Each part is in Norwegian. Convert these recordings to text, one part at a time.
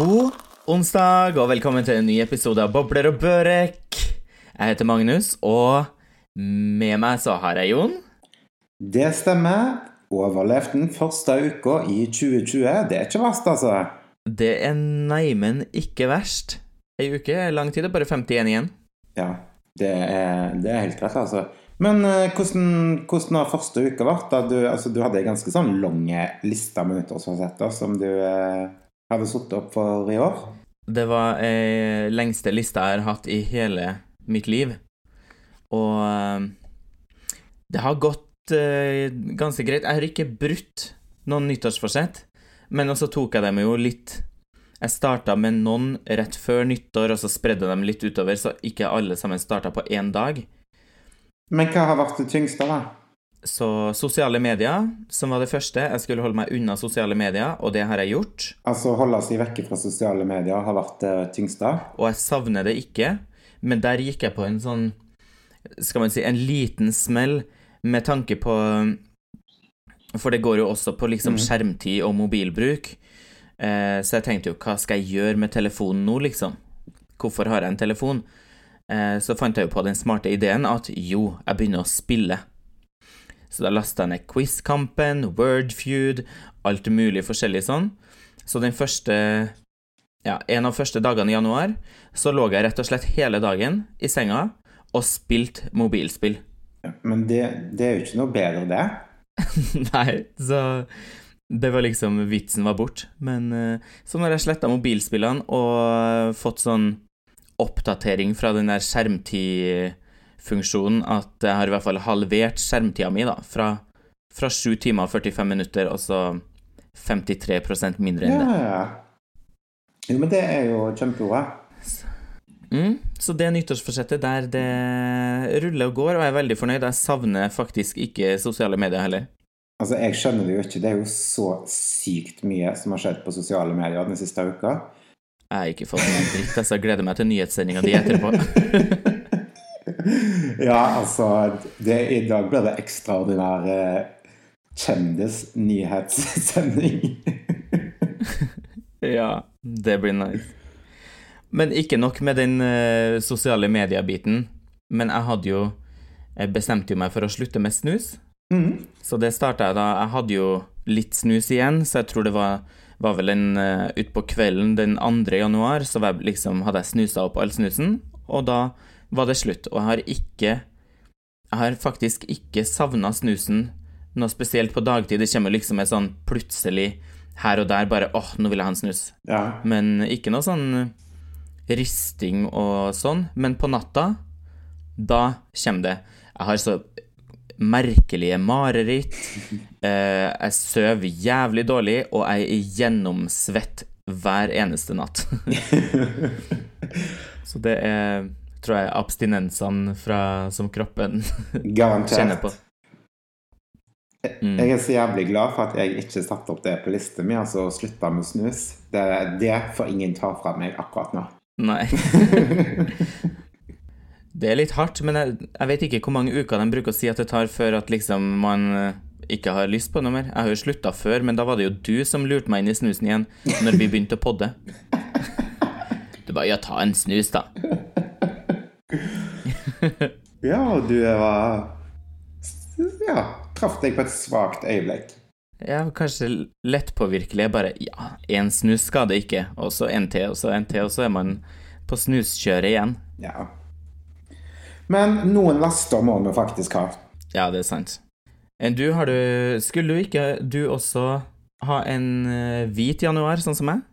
God onsdag, og velkommen til en ny episode av Bobler og Børek. Jeg heter Magnus, og med meg så har jeg Jon. Det stemmer. Overlevd den første uka i 2020. Det er ikke verst, altså. Det er neimen ikke verst. Ei uke er lang tid, det er bare 51 igjen. Ja, det er, det er helt rett, altså. Men eh, hvordan, hvordan har første uka vært? Du, altså, du hadde en ganske sånn lang liste med nyttårsforsetter som du eh, vi satt opp for i år. Det var ei lengste lista jeg har hatt i hele mitt liv. Og eh, det har gått eh, ganske greit. Jeg har ikke brutt noen nyttårsforsett, men også tok jeg dem jo litt Jeg starta med noen rett før nyttår, og så spredde dem litt utover, så ikke alle sammen starta på én dag. Men hva har vært det tyngste, da? Så sosiale medier, som var det første. Jeg skulle holde meg unna sosiale medier, og det har jeg gjort. Altså holde seg vekke fra sosiale medier har vært det tyngste? Og jeg savner det ikke, men der gikk jeg på en sånn Skal man si en liten smell med tanke på For det går jo også på liksom Mhm. skjermtid og mobilbruk. Eh, så jeg tenkte jo, hva skal jeg gjøre med telefonen nå, liksom? Hvorfor har jeg en telefon? Eh, så fant jeg jo på den smarte ideen at jo, jeg begynner å spille. Så da lasta jeg ned Quizkampen, Wordfeud, alt mulig forskjellig sånn. Så den første Ja, en av første dagene i januar så lå jeg rett og slett hele dagen i senga og spilte mobilspill. Men det, det er jo ikke noe bedre, det. Nei, så det var liksom Vitsen var bort. Men eh, så når jeg sletta mobilspillene og fått sånn oppdatering fra den der skjermtidfunksjonen at jeg har i hvert fall halvert skjermtida mi, da, fra, fra 7 timer og 45 minutter, og så 53% mindre enn det. ja. Jo, men det er jo kjempebra. Mm, så det nyttårsforsettet der, det ruller og går, og jeg er veldig fornøyd. Jeg savner faktisk ikke sosiale medier heller. Altså, Jeg skjønner det jo ikke. Det er jo så sykt mye som har skjedd på sosiale medier den siste uka. Jeg har ikke fått noen dritt, altså. Jeg gleder meg til nyhetssendinga di etterpå. ja, altså det, I dag blir det ekstraordinær eh, kjendisnyhetssending. ja, det blir nice. Men ikke nok med den uh, sosiale mediebiten. Men jeg hadde jo Jeg bestemte jo meg for å slutte med snus. Mm. Så det starta jeg da Jeg hadde jo litt snus igjen, så jeg tror det var, var vel en uh, utpå kvelden den 2. januar, så var jeg liksom, hadde jeg snusa opp all snusen, og da var det slutt. Og jeg har ikke Jeg har faktisk ikke savna snusen noe spesielt på dagtid. Det kommer liksom et sånn plutselig her og der bare åh, nå vil jeg ha en snus. Ja. Men ikke noe sånn risting og sånn. Men på natta, da kommer det. Jeg har så merkelige mareritt. Eh, jeg sover jævlig dårlig, og jeg er gjennomsvett hver eneste natt. så det er, tror jeg, abstinensene fra, som kroppen kjenner på. Mm. Jeg er så jævlig glad for at jeg ikke satte opp det på lista mi, altså å slutte med snus. Det, det får ingen ta fra meg akkurat nå. Nei. Det er litt hardt, men jeg, jeg vet ikke hvor mange uker de bruker å si at det tar før at liksom man eh, ikke har lyst på noe mer. Jeg har jo slutta før, men da var det jo du som lurte meg inn i snusen igjen når vi begynte å podde. Du bare 'ja, ta en snus', da. Ja, og du var Ja, traff deg på et svakt øyeblikk. Ja, kanskje lettpåvirkelig. Jeg bare 'ja, én snus skader ikke', og så en til, og så en til, og så er man på snuskjøret igjen. Ja. Men noen laster må vi faktisk ha. Ja, det er sant. Du, har du Skulle du ikke du også ha en eh, hvit januar, sånn som meg?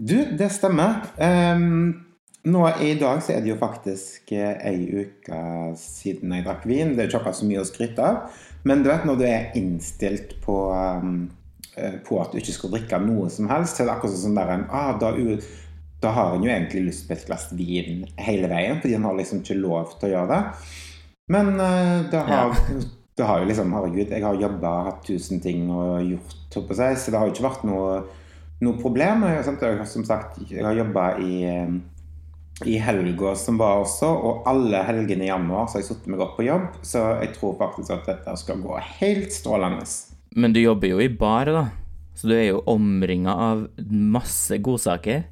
Du, det stemmer. Ehm, nå i dag så er det jo faktisk eh, ei uke siden jeg drakk vin. Det er jo ikke akkurat så mye å skryte av. Men du vet når du er innstilt på, ehm, eh, på at du ikke skal drikke noe som helst, så er det akkurat sånn der en ah, da, da har en jo egentlig lyst på et glass vin hele veien, fordi en har liksom ikke lov til å gjøre det. Men eh, det har, det har jo liksom Herregud, jeg har jobba, hatt tusen ting og gjort, på seg, så det har jo ikke vært noe, noe problem. Jeg, som sagt, jeg har jobba i eh, i helga som var også, og alle helgene i januar så har jeg satt meg opp på jobb, så jeg tror faktisk at dette skal gå helt strålende. Men du jobber jo i bar, da. Så du er jo omringa av masse godsaker.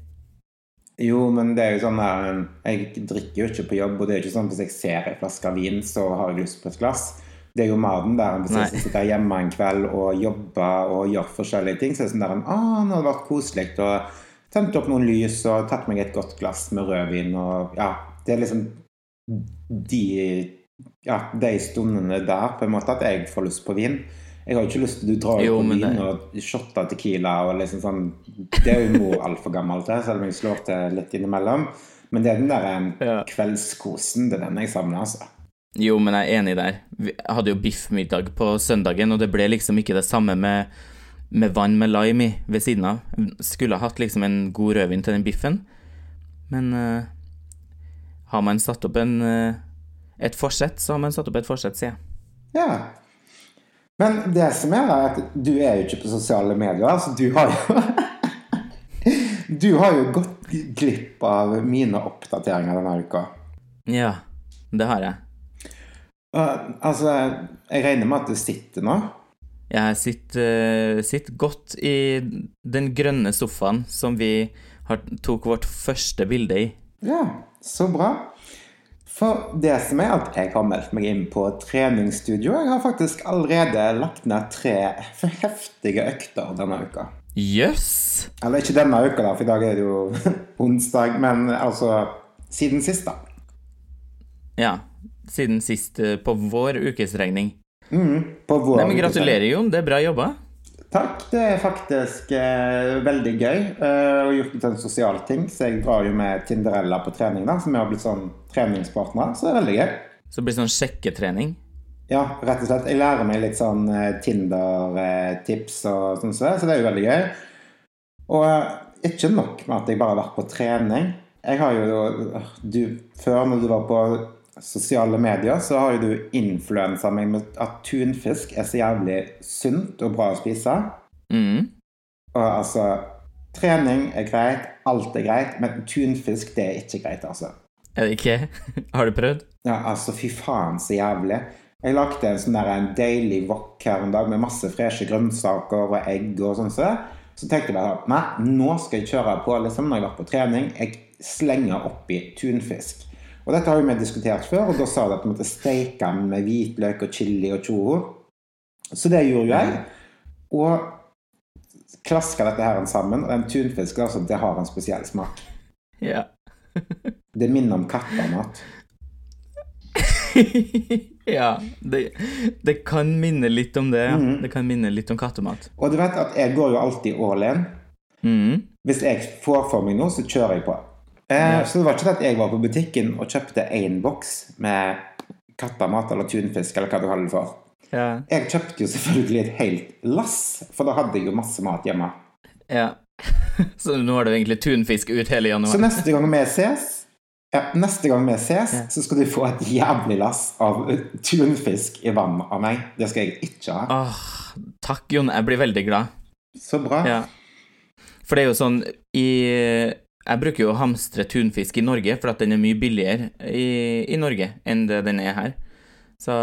Jo, men det er jo sånn her Jeg drikker jo ikke på jobb, og det er jo ikke sånn at hvis jeg ser ei flaske vin, så har jeg lyst på et glass. Det er jo maten der. Hvis jeg sitter hjemme en kveld og jobber og gjør forskjellige ting, så er det sånn der Å, nå har det vært koselig å tent opp noen lys og tatt meg et godt glass med rødvin og Ja, det er liksom de Ja, de stundene der, på en måte, at jeg får lyst på vin. Jeg har jo ikke lyst til å dra Jo, på vin det- og shotte Tequila og liksom sånn Det er jo mor altfor gammel til, selv om jeg slår til litt innimellom. Men det er den der eh, Ja. kveldskosen, det er den jeg savner, altså. Jo, men jeg er enig der. Vi- hadde jo biffmiddag på søndagen, og det ble liksom ikke det samme med, med vann med lime i ved siden av. Skulle ha hatt liksom en god rødvin til den biffen, men uh, har man satt opp en, uh, et forsett, så har man satt opp et forsett, sier jeg. Ja. Men det som er, er at du er jo ikke på sosiale medier, så du har jo Du har jo gått glipp av mine oppdateringer denne uka. Ja, det har jeg. Uh, altså, jeg regner med at du sitter nå. Jeg sitter, eh, sitter godt i den grønne sofaen som vi har, tok vårt første bilde i. Ja, så bra. For det som er at jeg har meldt meg inn på treningsstudio. Jeg har faktisk allerede lagt ned tre heftige økter denne uka. Jøss! Eller ikke denne uka, da, for i dag er det jo onsdag, men altså siden sist, da. Ja, siden sist eh, på vår ukesregning. Mm, på vår Nei, men Gratulerer, Jon. Det er bra jobba. Takk. Det er faktisk eh, veldig gøy. Eh, og gjort det til en sosial ting. Så jeg drar jo med Tinderella på trening, da, som jeg har blitt sånn treningspartner. Så det er veldig gøy. Så det blir sånn sjekketrening. Ja, rett og slett. Jeg lærer meg litt sånn eh, Tinder-tips og sånn, så så det er jo veldig gøy. Og eh, ikke nok med at jeg bare har vært på trening. Jeg har jo du, Før, når du var på sosiale medier, så har jo du influensa meg med at tunfisk er så jævlig sunt og bra å spise. Mm. Og altså Trening er greit, alt er greit, men tunfisk, det er ikke greit, altså. Er det ikke? Har du prøvd? Ja, altså, fy faen, så jævlig. Jeg lagde en sånn der en deilig wok her en dag med masse freshe grønnsaker og egg og sånn. Så, så tenkte jeg bare nei, nå skal jeg kjøre på liksom, når jeg har vært på trening. Jeg slenger oppi tunfisk. Og dette har vi diskutert før, og da sa de at du måtte steike den med hvitløk og chili og tjoho. Så det gjorde jo jeg. Og klaska dette her sammen. Og den tunfisken altså, det har en spesiell smak. Ja. Det minner om kattemat. ja. Det, det kan minne litt om det. Mhm. Det kan minne litt om kattemat. Og du vet at jeg går jo alltid all in. Mm. Hvis jeg får for meg noe, så kjører jeg på. Eh. Så det var ikke sånn at jeg var på butikken og kjøpte én boks med kattemat eller tunfisk eller hva du kaller det for. Ja. Jeg kjøpte jo selvfølgelig et helt lass, for da hadde jeg jo masse mat hjemme. ja. Så nå har du egentlig tunfisk ut hele Så januar? neste gang vi ses, ja, neste gang vi ses, Ja. så skal du få et jævlig lass av tunfisk i vann av meg. Det skal jeg ikke ha. Åh, takk, Jon. Jeg blir veldig glad. Så bra. Ja. For det er jo sånn i Jeg bruker jo å hamstre tunfisk i Norge, for at den er mye billigere i, i Norge enn det den er her. Så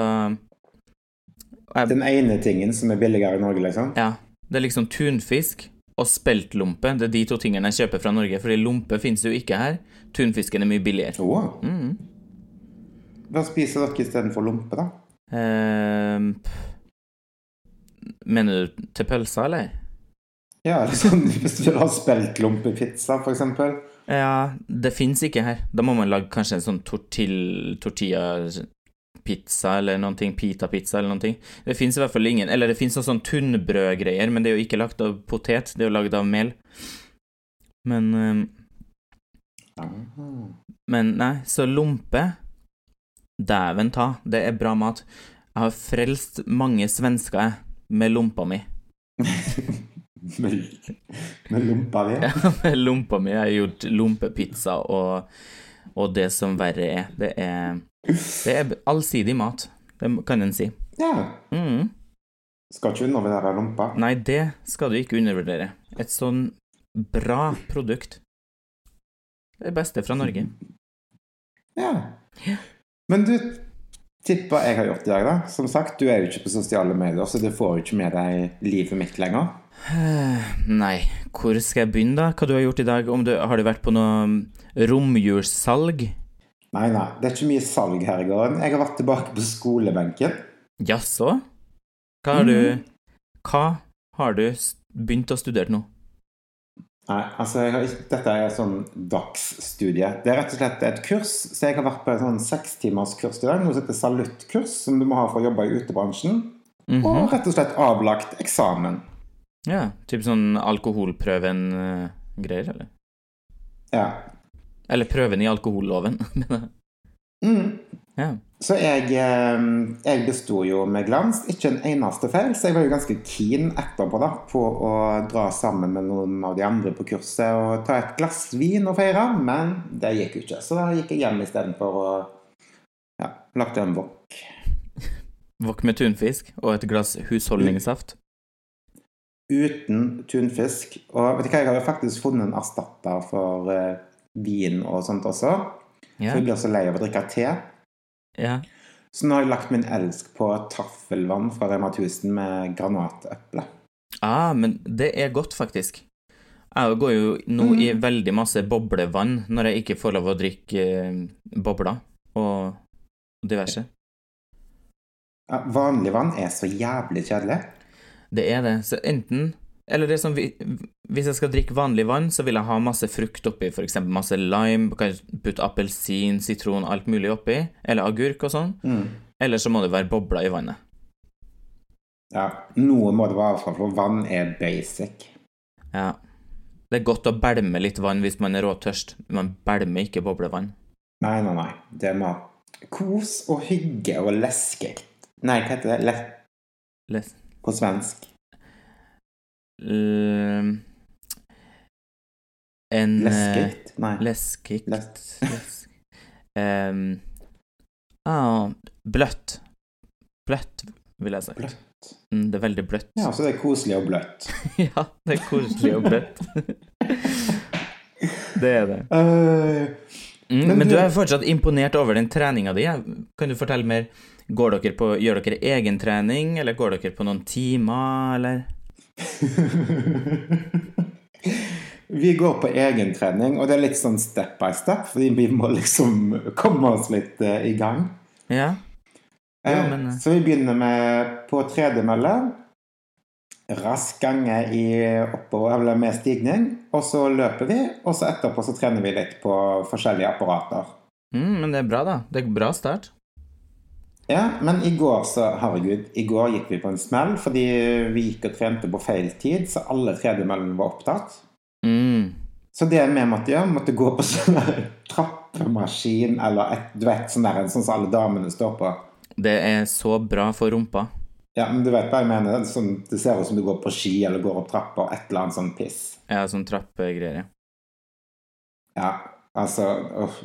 jeg, Den ene tingen som er billigere i Norge, liksom. Ja. Det er liksom tunfisk og speltlompe. Det er de to tingene jeg kjøper fra Norge, fordi lompe finnes jo ikke her. Tunfisken er mye billigere. Å, Mm. Hva spiser dere istedenfor lompe, da? Eh, mener du til pølser, eller? Ja, sånn, Hvis du vil ha speltlompepizza, f.eks. Ja, det fins ikke her. Da må man lage kanskje en sånn tortil, tortilla-pizza eller noen ting, pita-pizza eller noen ting. Det fins i hvert fall ingen Eller det fins sånn tunnbrødgreier, men det er jo ikke lagd av potet, det er jo lagd av mel. Men ehm, Men nei, så lompe Dæven ta, det er bra mat. Jeg har frelst mange svensker, jeg, med lompa mi. med, med lompa di? Ja, med lompa mi. Jeg har gjort lompepizza og, og det som verre er. Det er, det er allsidig mat, det kan en si. Ja. Mm. Skal ikke undervurdere lompa. Nei, det skal du ikke undervurdere. Et sånn bra produkt. Det beste fra Norge. Ja. Men du, tipper jeg har gjort i dag, da? Som sagt, du er jo ikke på sosiale medier, så du får jo ikke med deg livet mitt lenger. Nei, hvor skal jeg begynne, da? Hva du har gjort i dag? Om du, har du vært på noe romjulssalg? Nei, nei, det er ikke mye salg her i gården. Jeg har vært tilbake på skolebenken. Jaså? Hva har du Hva har du begynt å studere nå? Nei, altså ikke, Dette er sånn dagsstudie. Det er rett og slett et kurs. Så jeg har vært på et sånn sekstimerskurs i dag, noe som heter saluttkurs, som du må ha for å jobbe i utebransjen. Mhm. Og rett og slett avlagt eksamen. Ja, typ sånn alkoholprøven-greier, eller? Ja. Eller prøven i alkoholloven. Mm. Ja. Så jeg, eh, jeg besto jo med glans. Ikke en eneste feil, så jeg var jo ganske keen etterpå da, på å dra sammen med noen av de andre på kurset og ta et glass vin og feire, men det gikk jo ikke. Så da gikk jeg hjem istedenfor å ja, lagde en wok. Wok med tunfisk og et glass husholdningssaft. Uten tunfisk. Og vet du hva, jeg har jo faktisk funnet en erstatter for eh, vin og sånt også. Yeah. For jeg blir så lei av å drikke te. Ja. Så nå har jeg lagt min elsk på taffelvann fra Rema 1000 med granateple. Ah, men det er godt, faktisk. Jeg går jo nå i Mm. veldig masse boblevann når jeg ikke får lov å drikke eh, bobler og diverse. Ja, vanlig vann er så jævlig kjedelig. Det er det. Så enten Eller det som vi, Hvis jeg skal drikke vanlig vann, så vil jeg ha masse frukt oppi, f.eks. masse lime, kan putte appelsin, sitron, alt mulig oppi, eller agurk og sånn. Mm. Eller så må det være bobler i vannet. Ja, noe må det være for, vann er basic. Ja. Det er godt å bælme litt vann hvis man er råtørst. Man bælmer ikke boblevann. Nei, nei, nei. Det må kos og hygge og leske. Nei, hva heter det? Le Les. på svensk. L- En Leskikt? Leskigt? Nei. Leskigt Les- Lesk. um, ah, bløtt. Bløtt, vil jeg si. Bløtt. Mm, det er veldig bløtt. Ja, så det er koselig og bløtt. Ja, det er koselig og bløtt. det er det. Uh, Mm, Men men, du- du er fortsatt imponert over den treninga di. Kan du fortelle mer? Går dere på, gjør dere egen trening, eller går dere på noen timer, eller? Vi går på egentrening, og det er litt sånn step by step, fordi vi må liksom komme oss litt uh, i gang. Ja. Eh, Ja, men, uh, Så vi begynner med på tredemølle. Rask gange i oppover, eller med stigning. Og så løper vi, og så etterpå så trener vi litt på forskjellige apparater. Mm, men det er bra, da. Det er bra start. Ja, men i går så, herregud, i går gikk vi på en smell fordi vi gikk og trente på feil tid, så alle tredemøllene var opptatt. Mm. Så det vi måtte gjøre, måtte gå på sånn trappemaskin, eller et, du vet, sånn der, sånn som alle damene står på. Det er så bra for rumpa. Ja, men du vet hva jeg mener. Det, sånn, det ser ut som du går på ski eller går opp trapper, et eller annet sånn piss. Ja, sånn trappegreier. ja. Ja, altså,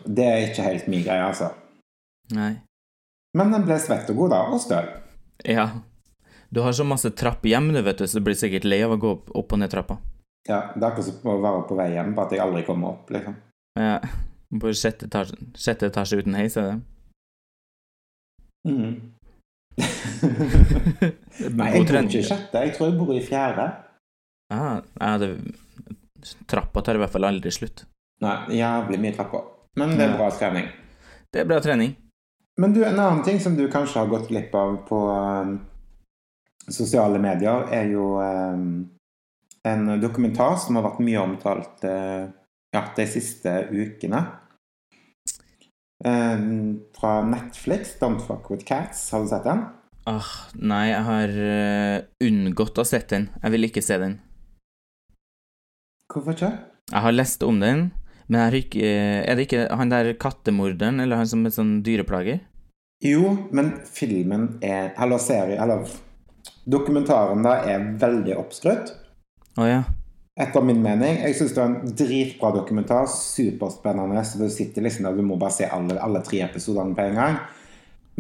det er ikke helt min greie, altså. Nei. Men den ble svett og god da, og støl. Ja. Du har så masse trapp hjem, du, vet du, så du blir sikkert lei av å gå opp, og ned trappa. Ja, det er akkurat som å være på vei hjem, bare at jeg aldri kommer opp, liksom. Ja. På sjette etasje, sjette etasje uten heis, er det? Mm. Nei, jeg bor ikke i sjette, jeg tror jeg bor i fjerde. Ah, ja, det, trappa tar i hvert fall aldri slutt. Nei, jævlig mye trapper. Men det er bra trening. Det er bra trening. Men du, en annen ting som du kanskje har gått glipp av på um, sosiale medier, er jo um, en dokumentar som har vært mye omtalt uh, ja, de siste ukene. Um, fra Netflix, 'Don't Fuck With Cats'. Har du sett den? Ah, nei, jeg har uh, unngått å sett den. Jeg vil ikke se den. Hvorfor ikke? Jeg har lest om den, men er det, ikke Er det ikke han der kattemorderen, eller han som er sånn dyreplager? Jo, men filmen er Eller serien eller dokumentaren da er veldig oppskrytt. Å ja. Etter min mening. Jeg syns det er en dritbra dokumentar. Superspennende. Så du sitter liksom der, du må bare se alle, alle tre episodene på en gang.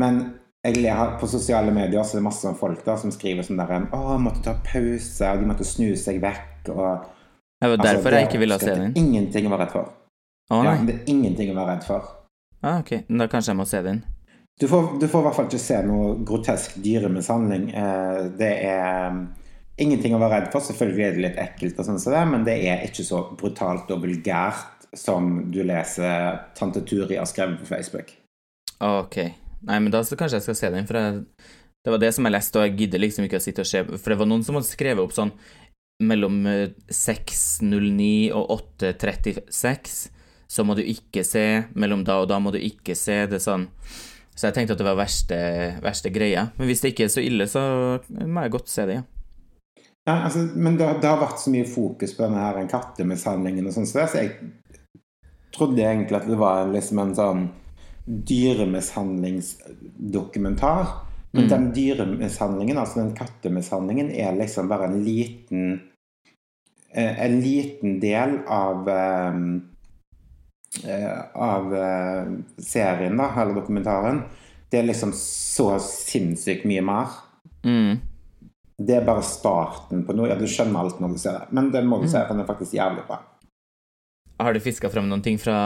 Men jeg ler på sosiale medier så er det masse folk da som skriver sånn der Å, måtte ta pause, og de måtte snu seg vekk, og Det var Altså, derfor det jeg ikke ville ha se den. Ingenting å være redd for. Å Ja, det er ingenting å være redd for. Ah, ok, da kanskje jeg må se den. Du får, du får i hvert fall ikke se noe grotesk dyremishandling. Eh, det er um, ingenting å være redd for. Selvfølgelig er det litt ekkelt, og sånn som det, men det er ikke så brutalt og vulgært som du leser tante Turi har skrevet på Facebook. Ok. Nei, men da kanskje jeg skal se den, for jeg, det var det som jeg leste, og jeg gidder liksom ikke å sitte og se For det var noen som hadde skrevet opp sånn mellom 6.09 og 8.36 så må du ikke se, mellom da og da må du ikke se. Det sånn Så jeg tenkte at det var verste, verste greia. Men hvis det ikke er så ille, så må jeg godt se det, ja. Ja, altså, men det, det, har vært så mye fokus på denne her kattemishandlingen og sånn, så jeg trodde egentlig at det var liksom en sånn dyremishandlingsdokumentar. Men mm. den dyremishandlingen, altså den kattemishandlingen, er liksom bare en liten eh, En liten del av um, av serien, da, eller dokumentaren. Det er liksom så sinnssykt mye mer. Mm. Det er bare starten på noe. Ja, du skjønner alt når du ser det. Men den må du se, for den er faktisk jævlig bra. Har du fiska fram noen ting fra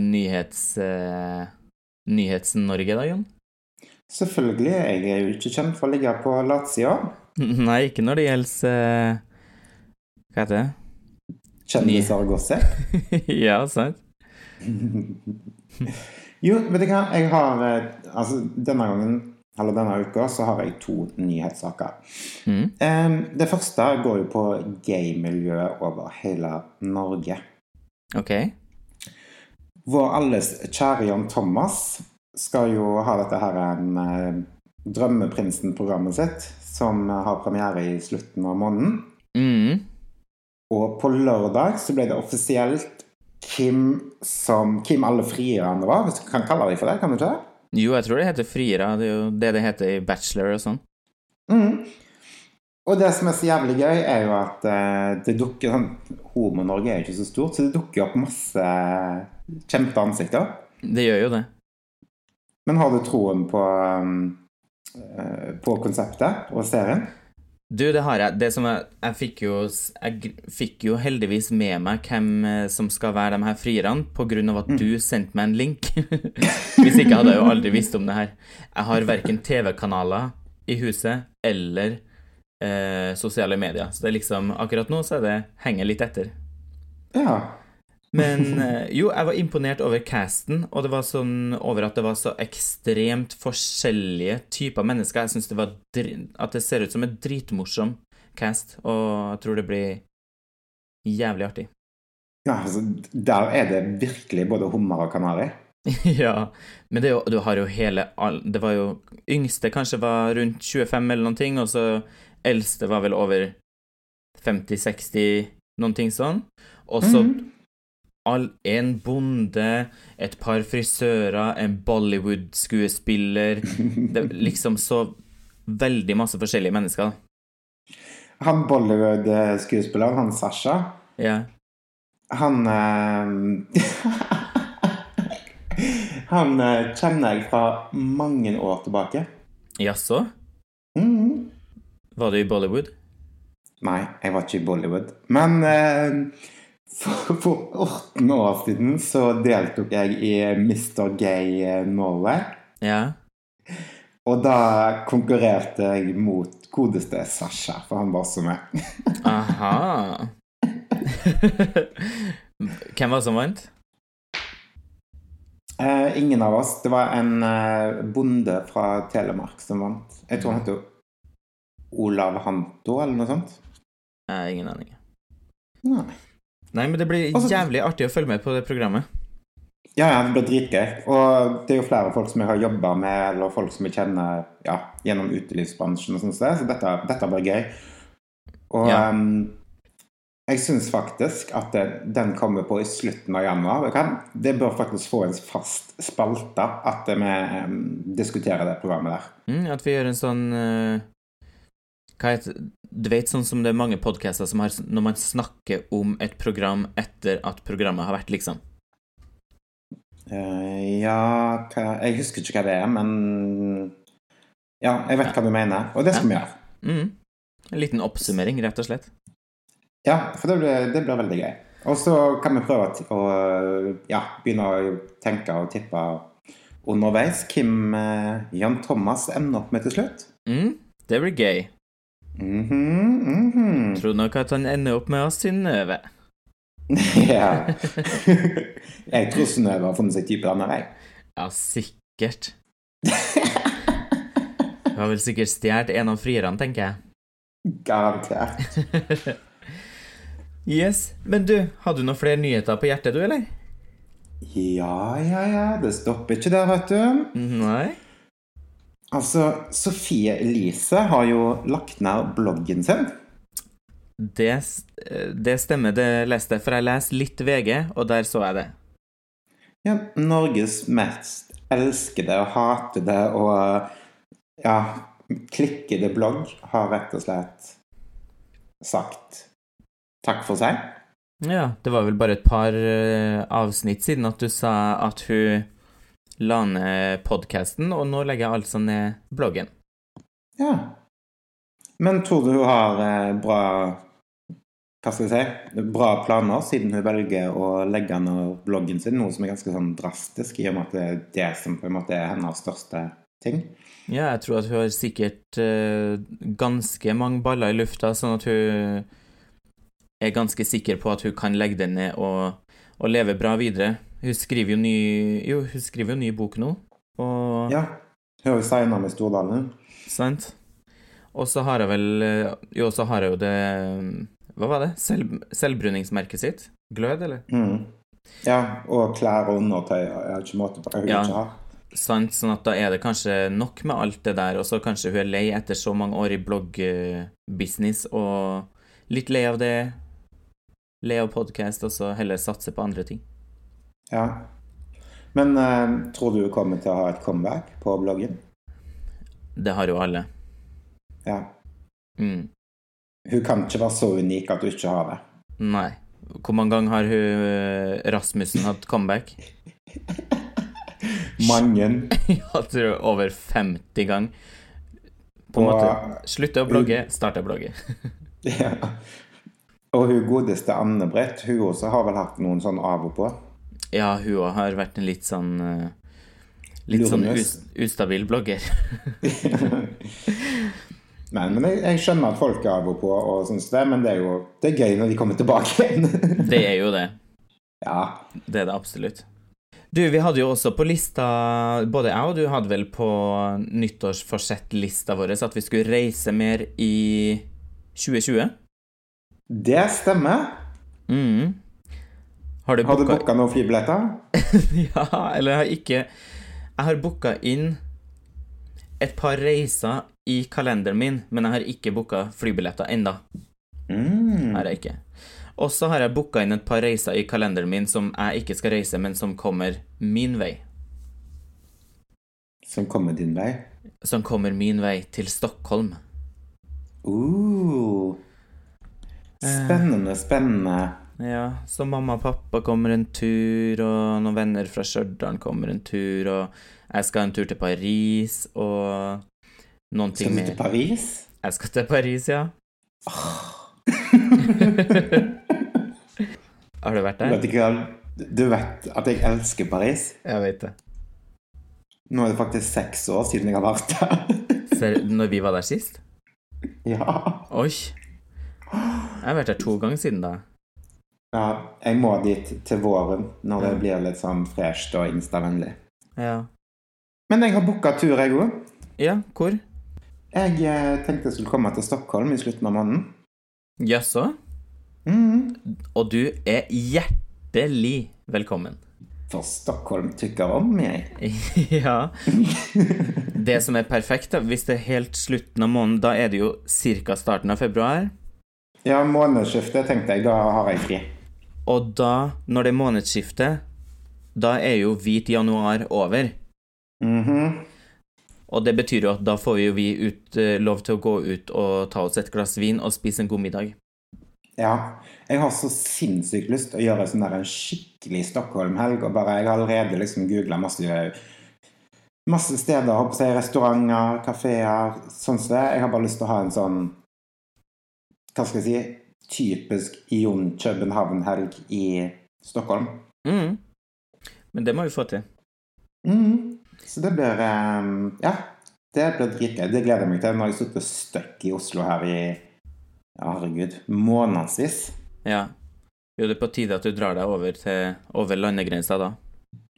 nyhets... Uh, Nyhets-Norge, da, Jon? Selvfølgelig. Jeg er jo ikke kjent for å ligge på latsida. Nei, ikke når det gjelder uh, Hva heter det? Kjendiser og gossip? ja, sant. jo, vet du hva. Jeg har eh, Altså, denne gangen eller denne uka så har jeg to nyhetssaker. Mm. Det første går jo på gay-miljøet over hele Norge. Ok. Vår alles kjære Jan Thomas skal jo ha dette her en eh, Drømmeprinsen-programmet sitt, som har premiere i slutten av måneden. Mm. Og på lørdag så ble det offisielt Kim som Kim alle frierne var. Hvis du kan kalle dem for det, kan du ikke det? Jo, jeg tror det heter friere. Det er jo det det heter i bachelor og sånn. Mm. Og det som er så jævlig gøy, er jo at uh, det dukker sånn Homo-Norge er jo ikke så stort, så det dukker opp masse kjente ansikter. Det gjør jo det. Men har du troen på, uh, på konseptet og serien? Du, det har jeg. Det som jeg, jeg, fikk jo, jeg fikk jo heldigvis med meg hvem eh, som skal være de her frierne, av at mm. du sendte meg en link. Hvis ikke hadde jeg jo aldri visst om det her. Jeg har verken TV-kanaler i huset eller eh, sosiale medier. Så det er liksom Akkurat nå så er det henger litt etter. Ja. Men eh, jo, jeg var imponert over casten, og det var sånn over at det var så ekstremt forskjellige typer mennesker. Jeg syns det var at det ser ut som en dritmorsom cast, og jeg tror det blir jævlig artig. Ja, altså, der er det virkelig både hummer og kanari. ja, men det, du har jo hele Det var jo Yngste kanskje var rundt 25 eller noen ting, og så eldste var vel over 50-60, noen ting sånn. Og så mm all, en bonde, et par frisører, en Bollywood-skuespiller Det er liksom så veldig masse forskjellige mennesker. Han Bollywood-skuespilleren, han Sasha, ja. han uh, Han uh, kjenner jeg fra mange år tilbake. Jaså? Mm. Var du i Bollywood? Nei, jeg var ikke i Bollywood. Men uh, for, for 18 år siden så deltok jeg i Mr. Gay eh, Norway. Ja. Og da konkurrerte jeg mot godeste Sasha, for han var også med. Aha. Hvem var det som vant? Eh, ingen av oss. Det var en eh, bonde fra Telemark som vant. Jeg tror han heter Olav Hanto, eller noe sånt. Eh, ingen aning. Nei. Nei, men det blir altså, jævlig artig å følge med på det programmet. Ja, ja, det blir dritgøy. Og det er jo flere folk som jeg har jobba med, eller folk som jeg kjenner ja, gjennom utelivsbransjen og sånt, så dette, dette blir gøy. Og ja. um, jeg syns faktisk at det, den kommer på i slutten av januar. Det bør faktisk få en fast spalte at vi um, diskuterer det programmet der. Mm, at vi gjør en sånn uh, du vet sånn som det er mange podcaster som har Når man snakker om et program etter at programmet har vært, liksom? Uh, ja hva, Jeg husker ikke hva det er, men Ja, jeg vet hva du mener, og det skal vi gjøre. Mm. En liten oppsummering, rett og slett. Ja, for det blir, det blir veldig gøy. Og så kan vi prøve å ja, begynne å tenke og tippe underveis hvem eh, Jan Thomas ender opp med til slutt. Mm, det blir gøy. Mhm, mhm. Tror nok at han ender opp med oss Synnøve. ja. jeg tror Synnøve har funnet seg type denne, jeg. Ja, sikkert. Hun har vel sikkert stjålet en av frierne, tenker jeg. Garantert. Yes. Men du, hadde du noen flere nyheter på hjertet, du, eller? Ja, ja, ja. Det stopper ikke der, vet du. Nei? Altså, Sofie Elise har jo lagt ned bloggen sin. Det, det stemmer, det leste jeg, for jeg leser litt VG, og der så jeg det. Ja, Norges mest elskede og hatede og ja, klikkede blogg har rett og slett sagt takk for seg. Ja, det var vel bare et par eh, avsnitt siden at du sa at hun la ned podkasten, og nå legger jeg altså ned bloggen. Ja. Men tror du hun har eh, bra hva skal jeg si, bra planer, siden hun velger å legge ned bloggen sin, noe som er ganske sånn drastisk, i og med at det er det som på en måte er hennes største ting? Ja, jeg tror at hun har sikkert uh, ganske mange baller i lufta, sånn at hun er ganske sikker på at hun kan legge det ned og, og leve bra videre. Hun skriver jo ny Jo, hun skriver jo ny bok nå, og Ja. Hun har jo signa med Stordalen. Sant? Og så har jeg vel eh, Jo, så har jeg jo det Hva var det? Selv, selvbruningsmerket sitt? Glød, eller? Mm. Ja, og klær og undertøy. Jeg har ikke måte på hva hun Ja. ikke har. Sant, sånn at da er det kanskje nok med alt det der, og så kanskje hun er lei etter så mange år i bloggbusiness, og litt lei av det, lei av podkast, og så heller satse på andre ting. Ja. Men uh, tror du hun kommer til å ha et comeback på bloggen? Det har jo alle. Ja. Mm. Hun kan ikke være så unik at hun ikke har det. Nei. Hvor mange ganger har hun eh, Rasmussen hatt comeback? Mange. Jeg tror over 50 ganger. På en Og- måte Slutte å blogge, starte å blogge. Ja. Og hun godeste Anne-Britt, hun også har vel hatt noen sånn av og på. Ja, hun òg har vært en litt sånn eh, Litt sånn ustabil blogger. Men, men jeg, jeg skjønner at folk er av og på, og syns det, men det er jo det er gøy når de kommer tilbake igjen. Det er jo det. ja. Det er det absolutt. Du, vi hadde jo også på lista, både jeg og du hadde vel på nyttårsforsett-lista vår at vi skulle reise mer i 2020. Det stemmer. Mm. Har du booka noen flybilletter? Ja, eller jeg har ikke Jeg har booka inn et par reiser i kalenderen min, men jeg har ikke booka flybilletter enda. Mm. Har jeg ikke. Og så har jeg booka inn et par reiser i kalenderen min som jeg ikke skal reise, men som kommer min vei. Som kommer din vei? Som kommer min vei til Stockholm. Uh. Spennende, spennende. Ja, så mamma og pappa kommer en tur, og noen venner fra Stjørdal kommer en tur, og jeg skal en tur til Paris, og noen ting mer. Skal du til Paris? Jeg skal til Paris, ja. Har du vært der? vet, ikke, du vet at jeg elsker Paris? Jeg vet det. Nå er det faktisk seks år siden jeg har vært der. Ser, når vi var der sist? ja. Oi. Jeg har vært der to ganger siden da. Ja. Jeg må dit til våren, når det blir litt sånn fresht og instavennlig. Ja. Men jeg har booka tur, jeg òg. Ja, hvor? Jeg eh, tenkte jeg skulle komme til Stockholm i slutten av måneden. Jaså? Mm. Og du er hjertelig velkommen. For Stockholm tykker om meg. ja. Det som er perfekt, da, hvis det er helt slutten av måneden, da er det jo ca. starten av februar. Ja, månedsskiftet tenkte jeg. Da har jeg fri. Og da, når det er månedsskifte, da er jo hvit januar over. Mhm. Og det betyr jo at da får jo vi ut, uh, lov til å gå ut og ta oss et glass vin og spise en god middag. Ja. Jeg har så sinnssykt lyst til å gjøre sånn der en skikkelig Stockholm-helg. Og bare, jeg har allerede liksom googla masse, masse steder. Håper jeg, restauranter, kafeer, sånn som det. Jeg har bare lyst til å ha en sånn Hva skal jeg si? Typisk Jon København-helg i Stockholm. Mm. Men det må vi få til. Mhm. Så det blir um, Ja, det blir dritgøy. Det gleder jeg meg til. Nå har jeg sittet stuck i Oslo her i ja, herregud, månedsvis. Ja. Jo, det er på tide at du drar deg over, til, over landegrensa da.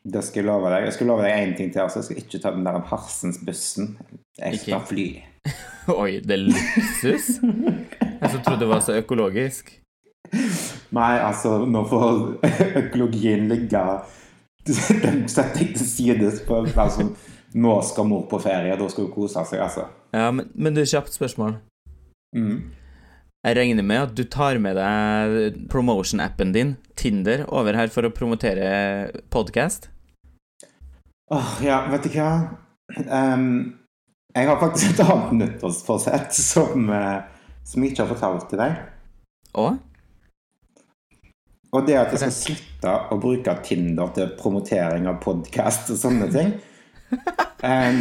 Det skal jeg love deg. Jeg skal love deg én ting til. altså Jeg skal ikke ta den der Harsens-bussen. Jeg skal Ikke? fly. Oi, det er luksus? Jeg som trodde det var så økologisk. Nei, altså, nå får økologien ligge Den setter jeg til sides. altså, Nå skal mor på ferie, da skal hun kose seg, altså. Ja, men, men du, kjapt spørsmål. Mm. Jeg regner med at du tar med deg promotion-appen din, Tinder, over her for å promotere podcast? Åh, ja, vet du hva? um, jeg har faktisk et annet nyttårsforsett som, eh, som jeg ikke har fortalt til deg. Og? Og det at jeg skal slutte å bruke Tinder til promotering av podkast og sånne ting. Eh,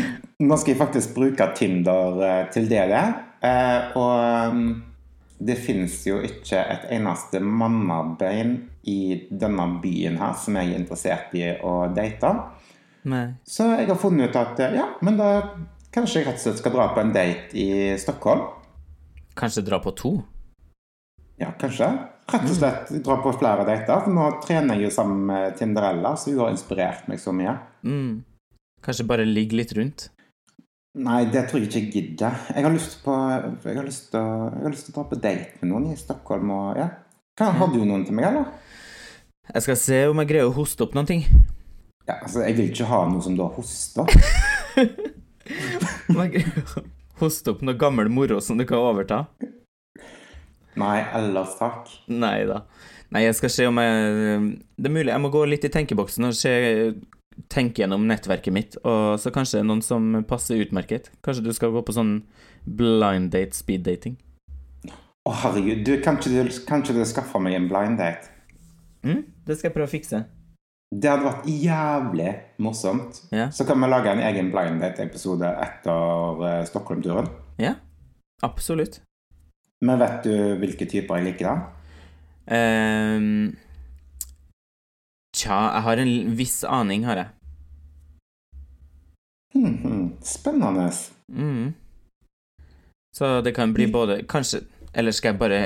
nå skal jeg faktisk bruke Tinder eh, til det det. Eh, og det fins jo ikke et eneste mannabein i denne byen her som jeg er interessert i å date. Nei. Så jeg har funnet ut at ja, men da kanskje jeg rett og slett skal dra på en date i Stockholm. Kanskje dra på to? Ja, kanskje. Rett og slett dra på flere dater. For nå trener jeg jo sammen med Tinderella, så hun har inspirert meg så mye. Mm. Kanskje bare ligge litt rundt? Nei, det tror jeg ikke jeg gidder. Jeg har lyst på Jeg har lyst til å, jeg har lyst til å dra på date med noen i Stockholm og ja. Hva, har du noen til meg, eller? Jeg skal se om jeg greier å hoste opp noen ting. Ja, altså, jeg vil ikke ha noe som du har hosta. hoste opp noe gammel moro som du kan overta. Nei, ellers takk. Nei da. Nei, jeg skal se om jeg Det er mulig jeg må gå litt i tenkeboksen og se, tenke gjennom nettverket mitt, og så kanskje noen som passer utmerket. Kanskje du skal gå på sånn blind date, speed dating. Å, herregud. Du, kan ikke du, kan ikke du skaffe meg en blind date? Mm, det skal jeg prøve å fikse. Det hadde vært jævlig morsomt. Ja. Så kan vi lage en egen blind date-episode etter eh, Stockholm-turen. Ja, absolutt. Men vet du hvilke typer jeg liker, da? Um, tja, jeg har en viss aning, har jeg. Hmm, hmm. Spennende. Mm. Så det kan bli både Kanskje Eller skal jeg bare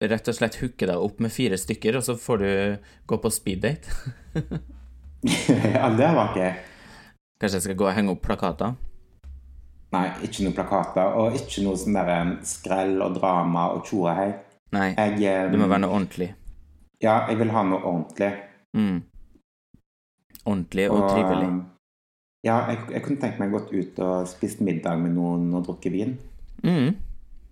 rett og slett hooke deg opp med fire stykker, og så får du gå på speeddate? ja, det var ikke Kanskje jeg skal gå og henge opp plakater? Nei, ikke noe plakater, og ikke noe sånn der eh, skrell og drama og tjo hei. Nei, Jeg, det må være noe ordentlig. Ja, jeg vil ha noe ordentlig. Mm. Ordentlig og trivelig. Ja, jeg, jeg kunne tenkt meg gått ut og spist middag med noen og drukket vin. Mm.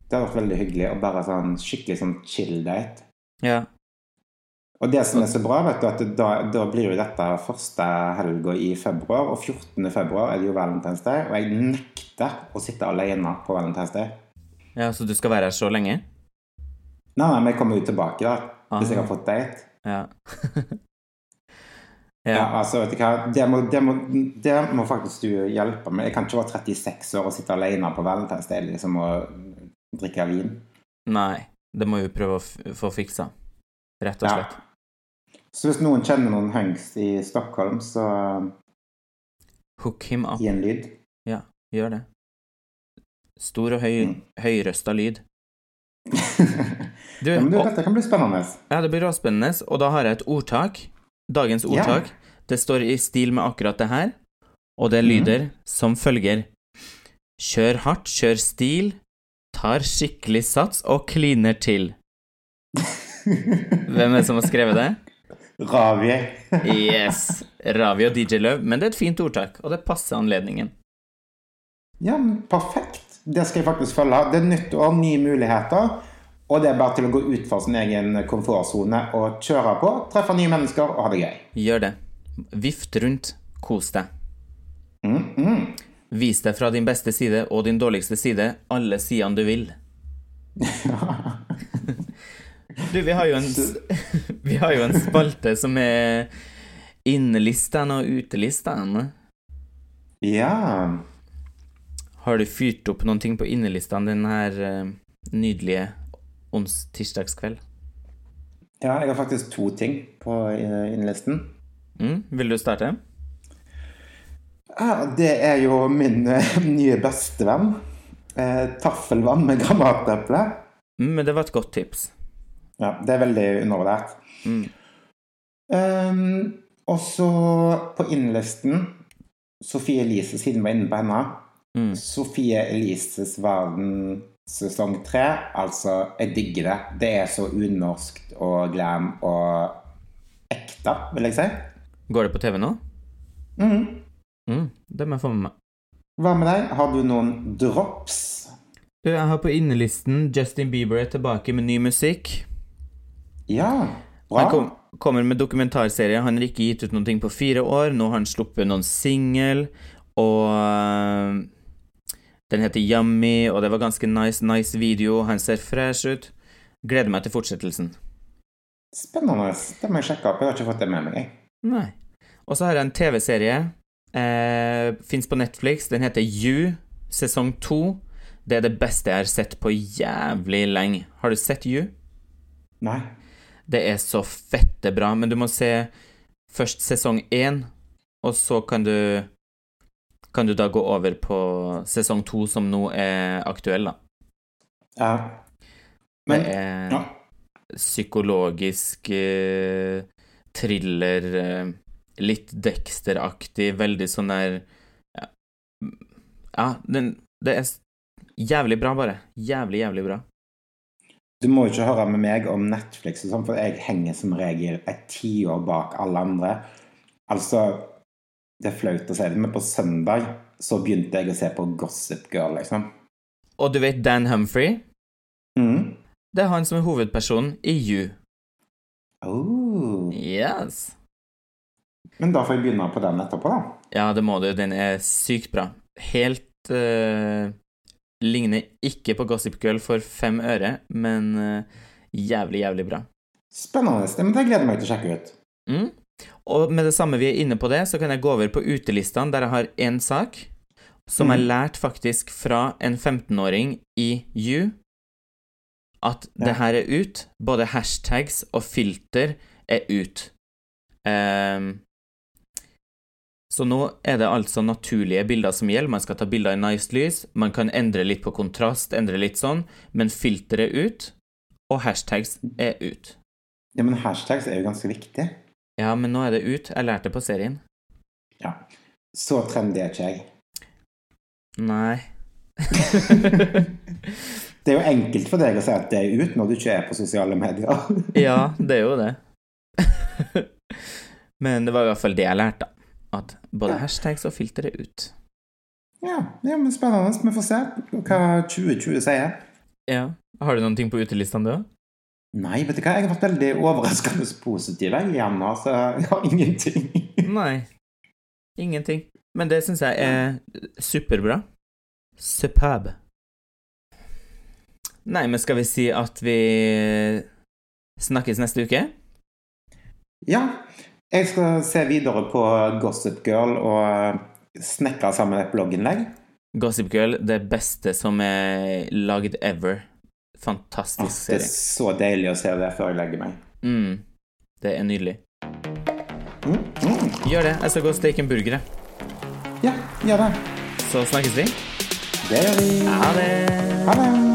Det hadde vært veldig hyggelig, og bare sånn skikkelig sånn chill date. Ja. Og det som er så bra, vet du, at da, da blir jo dette første helga i februar, og 14. februar er det jo Valentine's Day, og jeg nekter å sitte alene på Valentine's Day. ja, så du skal være her så lenge? Nei, nei, men jeg kommer jo tilbake da, hvis jeg Ah. har fått date. Ja. Ja, ja. altså, vet du hva, det må, det, må, det må faktisk du hjelpe med. Jeg kan ikke være 36 år og sitte alene på Valentine's Day liksom, og drikke vin. Nei, det må vi prøve å få fiksa. Rett og Ja. slett. Så hvis noen kjenner noen hunks i Stockholm, så Hook him up. gi en lyd. Ja, Gjør det. Stor og høy, Mm. høyrøsta lyd. Du, ja, men du, dette kan bli spennende. Ja, det blir råspennende, og da har jeg et ordtak. Dagens ordtak. ordtak. Det står i stil med akkurat det her, og det lyder lyder som følger Kjør hardt, kjør stil, tar skikkelig sats og kliner til. Hvem er det som har skrevet det? Ravi. Yes! Ravi og DJ Løv. Men det er et fint ordtak, og det passer anledningen. Ja, perfekt. Det skal jeg faktisk følge. Det er nytt år, nye muligheter. Og det er bare til å gå ut fra sin egen komfortsone og kjøre på, treffe nye mennesker og ha det gøy. Gjør det. Vift rundt, kos deg. Mm, mm. Vis deg fra din beste side og din dårligste side, alle sidene du vil. Du, vi har jo en Vi har jo en spalte som er innelistene og utelistene. Ja. Har du fyrt opp noen ting på innelistene denne eh, nydelige ons tirsdagskveld? ja, jeg har faktisk to ting på innelisten. Mm, vil du starte? Ja, det er jo min eh, nye bestevenn. Eh, taffelvann med granateple. Mm, men det var et godt tips. Ja, det er veldig undervurdert. Mm. Um, og så på innlisten Sofie Elise, siden vi var inne på henne. Mm. Sofie Elises verden sesong tre. Altså, jeg digger det. Det er så unorskt og glam og ekte, vil jeg si. Går det på TV nå? Mhm. Mm, det må jeg få med meg. Hva med deg? Har du noen drops? Du, jeg har på innelisten Justin Bieber er tilbake med ny musikk. Ja, bra. Han kom, kommer med dokumentarserie. Han har ikke gitt ut noe på fire år. Nå har han sluppet noen singel, og øh, den heter Yummy, og det var ganske nice, nice video. Han ser fresh ut. Gleder meg til fortsettelsen. Spennende. Det må jeg sjekke opp. Jeg har ikke fått det med meg. Nei. Og så har jeg en TV-serie. Eh, Fins på Netflix. Den heter You, sesong to. Det er det beste jeg har sett på jævlig lenge. Har du sett You? Nei. Det er så fette bra, men du må se først sesong én, og så kan du kan du da gå over på sesong to, som nå er aktuell, da. Ja. Men det er ja. psykologisk eh, thriller, eh, litt Dexter-aktig, veldig sånn der Ja, ja den, det er jævlig bra, bare. Jævlig, jævlig bra. Du må jo ikke høre med meg om Netflix, og sånn, for jeg henger som regel et tiår bak alle andre. Altså, det er flaut å si det, men på søndag så begynte jeg å se på Gossip Girl, liksom. Og du vet Dan Humphrey? Mm. Det er han som er hovedpersonen i You. Oh. Yes. Men da får vi begynne på den etterpå, da. Ja, det må du. Den er sykt bra. Helt uh, Ligner ikke på Gossip Girl for fem øre, men uh, jævlig, jævlig bra. Spennende. Det, men det gleder jeg meg til å sjekke ut. Mm. Og med det samme vi er inne på det, så kan jeg gå over på utelistene, der jeg har én sak som jeg Mhm. lærte faktisk fra en 15-åring i You. At Ja. det her er ut. Både hashtags og filter er ut. Ehm, så nå er det altså naturlige bilder som gjelder. Man skal ta bilder i nice lys. Man kan endre litt på kontrast, endre litt sånn, men filteret ut, og hashtags er ut. Ja, men hashtags er jo ganske viktig. Ja, men nå er det ut. Jeg lærte det på serien. Ja. Så trendy er ikke jeg. Nei. Det er jo enkelt for deg å si at det er ut når du ikke er på sosiale medier. ja, det er jo det. Men det var i hvert fall det jeg lærte, da. At både Ja. hashtags og filter er ut. Ja, ja men spennende. Vi får se hva 2020 sier. Ja. Har du noen ting på utelistene, du? Nei, vet du hva, jeg har vært veldig overraskende positiv igjen nå, så jeg har ingenting. Nei. Ingenting. Men det syns jeg er superbra. Superb. Nei, men skal vi si at vi snakkes neste uke? Ja, jeg skal se videre på Gossip Girl og snekre sammen et blogginnlegg. Gossip Girl, det beste som er lagd ever. Fantastisk Fantastisk Det er så deilig å se det før jeg legger meg. Mm. Det er nydelig. Mm, mm. Gjør det. Jeg skal gå og steke en burger, jeg. Ja, gjør det. Så snakkes vi. Det gjør vi. Ha det. Ha det.